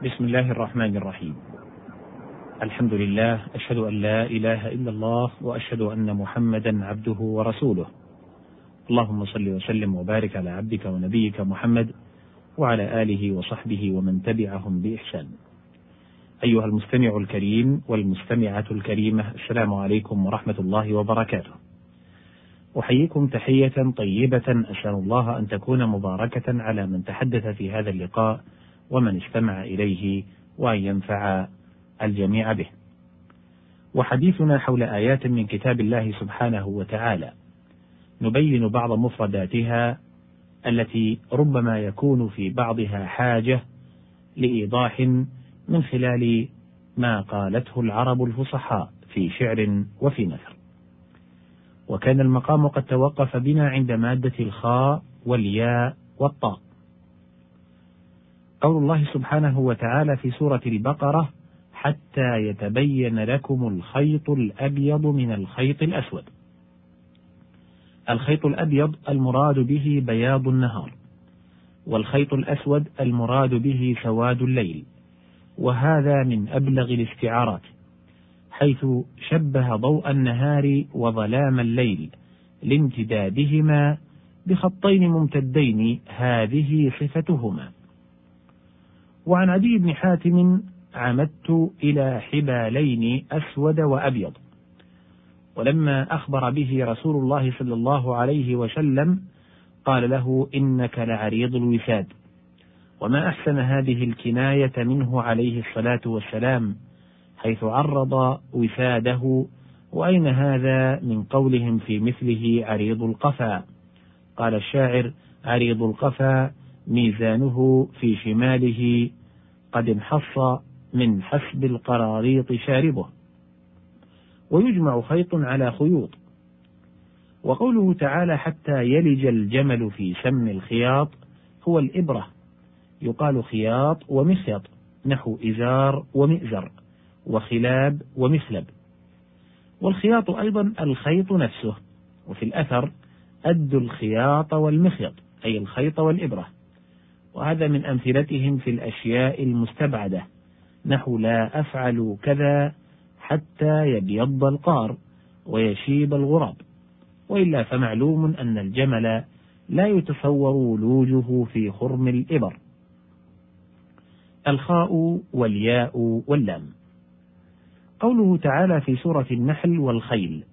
بسم الله الرحمن الرحيم. الحمد لله أشهد أن لا إله إلا الله وأشهد أن محمدا عبده ورسوله. اللهم صل وسلم وبارك على عبدك ونبيك محمد وعلى آله وصحبه ومن تبعهم بإحسان. أيها المستمع الكريم والمستمعة الكريمة السلام عليكم ورحمة الله وبركاته. أحييكم تحية طيبة أسأل الله أن تكون مباركة على من تحدث في هذا اللقاء. ومن استمع إليه وأن ينفع الجميع به. وحديثنا حول آيات من كتاب الله سبحانه وتعالى نبين بعض مفرداتها التي ربما يكون في بعضها حاجة لإيضاح من خلال ما قالته العرب الفصحاء في شعر وفي نثر. وكان المقام قد توقف بنا عند مادة الخاء والياء والطاء. قول الله سبحانه وتعالى في سورة البقرة حتى يتبين لكم الخيط الأبيض من الخيط الأسود. الخيط الأبيض المراد به بياض النهار، والخيط الأسود المراد به سواد الليل، وهذا من أبلغ الاستعارات، حيث شبه ضوء النهار وظلام الليل لامتدادهما بخطين ممتدين هذه صفتهما. وعن عدي بن حاتم عمدت إلى حبالين أسود وأبيض. ولما أخبر به رسول الله صلى الله عليه وسلم قال له إنك لعريض الوساد. وما أحسن هذه الكناية منه عليه الصلاة والسلام حيث عرض وساده وأين هذا من قولهم في مثله عريض القفا؟ قال الشاعر عريض القفا ميزانه في شماله قد انحص من حسب القراريط شاربه. ويجمع خيط على خيوط. وقوله تعالى حتى يلج الجمل في سم الخياط هو الإبرة. يقال خياط ومخيط نحو إزار ومئزر وخلاب ومخلب. والخياط أيضا الخيط نفسه وفي الأثر أدوا الخياط والمخيط أي الخيط والإبرة. وهذا من أمثلتهم في الأشياء المستبعدة. نحو لا أفعل كذا حتى يبيض القار ويشيب الغراب. وإلا فمعلوم أن الجمل لا يتصور ولوجه في خرم الإبر. الخاء والياء واللام. قوله تعالى في سورة النحل والخيل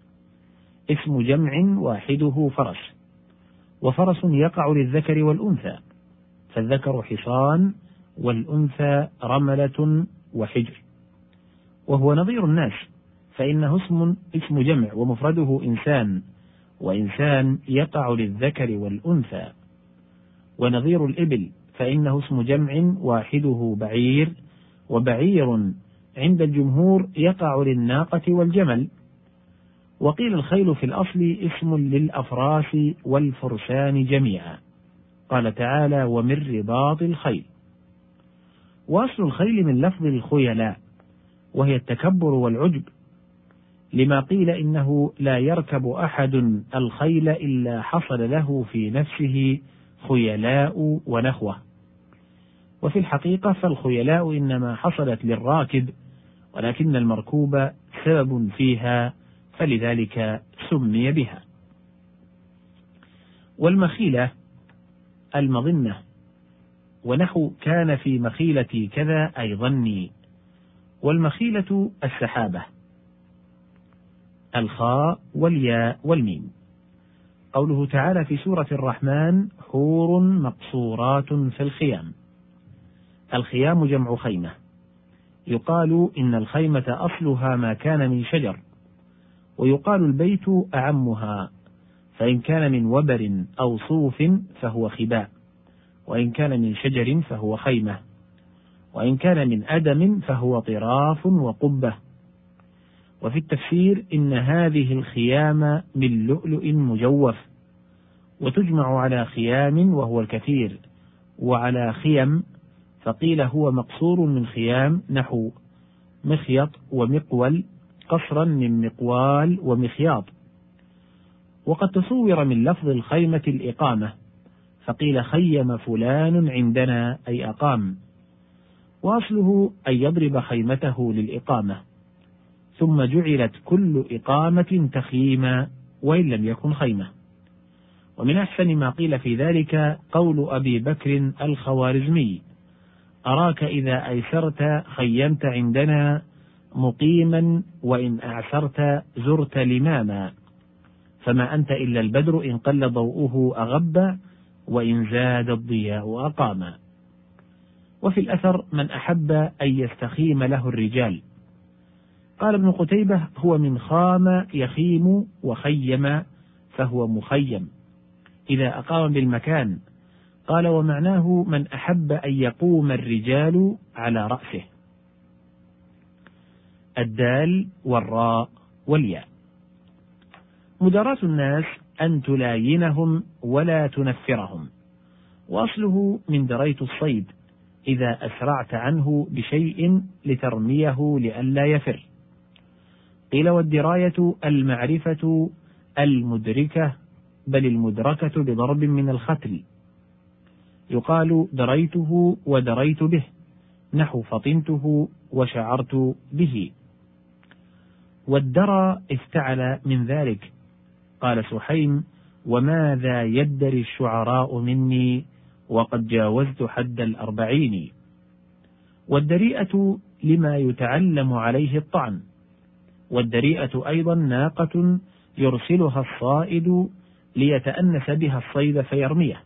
اسم جمع واحدة فرس. وفرس يقع للذكر والأنثى. فالذكر حصان والأنثى رملة وحجر. وهو نظير الناس فإنه اسم اسم جمع ومفرده إنسان وإنسان يقع للذكر والأنثى. ونظير الإبل فإنه اسم جمع واحدة بعير وبعير عند الجمهور يقع للناقة والجمل. وقيل الخيل في الأصل اسم للأفراس والفرسان جميعا. قال تعالى ومن رباط الخيل. واصل الخيل من لفظ الخيلاء وهي التكبر والعجب لما قيل إنه لا يركب أحد الخيل إلا حصل له في نفسه خيلاء ونخوة. وفي الحقيقة فالخيلاء إنما حصلت للراكب ولكن المركوب سبب فيها فلذلك سمي بها. والمخيلة المظنة. ونحو كان في مخيلتي كذا أي ظني. والمخيلة السحابة. الخاء والياء والميم. قوله تعالى في سورة الرحمن حور مقصورات في الخيام. الخيام جمع خيمة. يقال إن الخيمة أصلها ما كان من شجر. ويقال البيت أعمها. فإن كان من وبر أو صوف فهو خباء. وإن كان من شجر فهو خيمة وإن كان من أدم فهو طراف وقبة. وفي التفسير إن هذه الخيام من لؤلؤ مجوف وتجمع على خيام وهو الكثير وعلى خيم فقيل هو مقصور من خيام نحو مخيط ومقول قصرا من مقوال ومخياط. وقد تصور من لفظ الخيمة الإقامة فقيل خيم فلان عندنا أي أقام. وأصله أن يضرب خيمته للإقامة. ثم جعلت كل إقامة تخييما وإن لم يكن خيمة. ومن أحسن ما قيل في ذلك قول أبي بكر الخوارزمي أراك إذا أيسرت خيمت عندنا مقيما وإن أعسرت زرت لماما. فما أنت إلا البدر إن قل ضوءه أغب وإن زاد الضياء أقاما وفي الأثر من أحب أن يستخيم له الرجال. قال ابن قتيبة هو من خام يخيم وخيم فهو مخيم. إذا أقام بالمكان قال ومعناه من أحب أن يقوم الرجال على رأسه. الدال والراء والياء. مداراة الناس أن تلاينهم ولا تنفرهم. وأصله من دريت الصيد إذا أسرعت عنه بشيء لترميه لئلا يفر. قيل والدراية المعرفة المدركة بل المدركة بضرب من الختل. يقال دريته ودريت به نحو فطنته وشعرت به. والدرى افتعل من ذلك قال سحيم وماذا يدري الشعراء مني؟ وقد جاوزت حد الأربعين. والدريئة لما يتعلم عليه الطعن. والدريئة أيضا ناقة يرسلها الصائد ليتأنس بها الصيد فيرميه.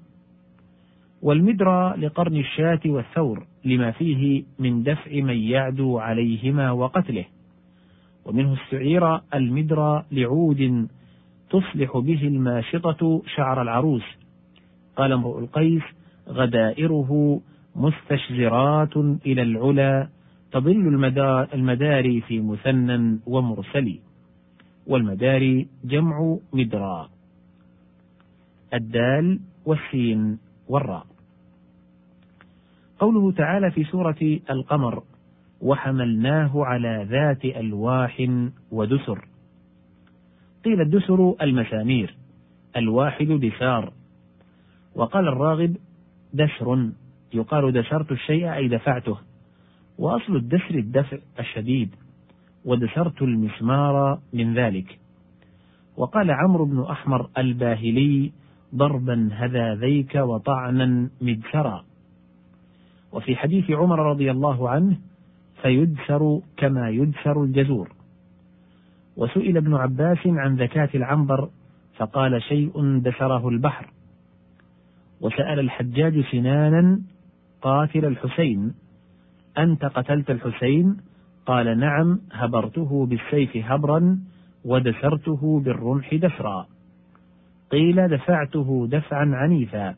والمدرى لقرن الشاة والثور لما فيه من دفع من يعدو عليهما وقتله. ومنه استعير المدرى لعود تصلح به الماشطة شعر العروس. قال امرؤ القيس غدائره مستشزرات إلى العلا تضل المداري في مثنى ومرسل. والمداري جمع مدرى الدال والسين والراء. قوله تعالى في سورة القمر وحملناه على ذات ألواح ودسر. قيل الدسر المسامير الواحد دسار وقال الراغب دسر يقال دسرت الشيء أي دفعته. وأصل الدسر الدفع الشديد ودسرت المسمار من ذلك. وقال عمرو بن أحمر الباهلي ضربا هذاذيك وطعنا مدسرا. وفي حديث عمر رضي الله عنه فيدسر كما يدسر الجزور. وسئل ابن عباس عن زكاة العنبر فقال شيء دسره البحر. وسأل الحجاج سنانا قاتل الحسين. أنت قتلت الحسين؟ قال نعم هبرته بالسيف هبرا ودسرته بالرمح دسرا. قيل دفعته دفعا عنيفا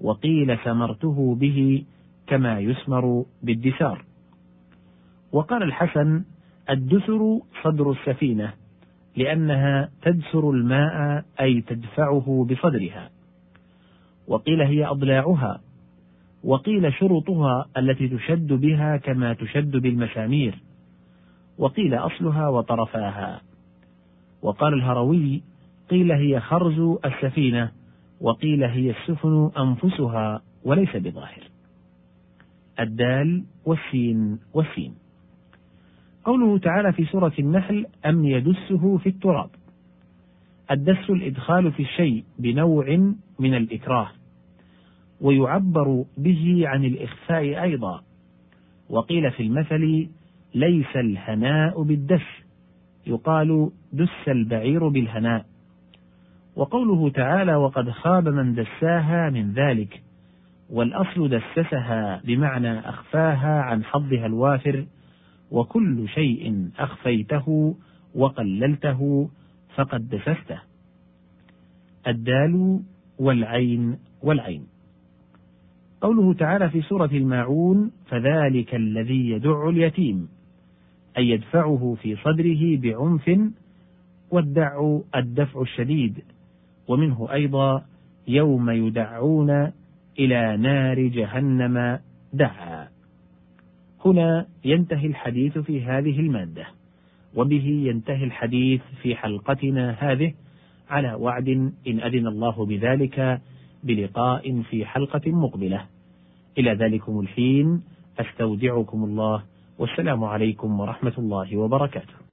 وقيل سمرته به كما يسمر بالدسار. وقال الحسن الدسر صدر السفينة لأنها تدسر الماء أي تدفعه بصدرها. وقيل هي أضلاعها. وقيل شرطها التي تشد بها كما تشد بالمسامير. وقيل أصلها وطرفاها. وقال الهروي قيل هي خرز السفينة وقيل هي السفن أنفسها وليس بظاهر. الدال والسين والسين. قوله تعالى في سورة النحل أم يدسه في التراب؟ الدس الإدخال في الشيء بنوع من الإكراه ويعبر به عن الإخفاء أيضا. وقيل في المثل ليس الهناء بالدس يقال دس البعير بالهناء. وقوله تعالى وقد خاب من دساها من ذلك والأصل دسسها بمعنى أخفاها عن حظها الوافر وكل شيء أخفيته وقللته فقد دسسته. الدال والعين والعين. قوله تعالى في سورة الماعون فذلك الذي يدع اليتيم أي يدفعه في صدره بعنف والدع الدفع الشديد ومنه أيضا يوم يدعون إلى نار جهنم دعا. هنا ينتهي الحديث في هذه المادة وبه ينتهي الحديث في حلقتنا هذه. على وعد إن أذن الله بذلك بلقاء في حلقة مقبلة. إلى ذلكم الحين أستودعكم الله والسلام عليكم ورحمة الله وبركاته.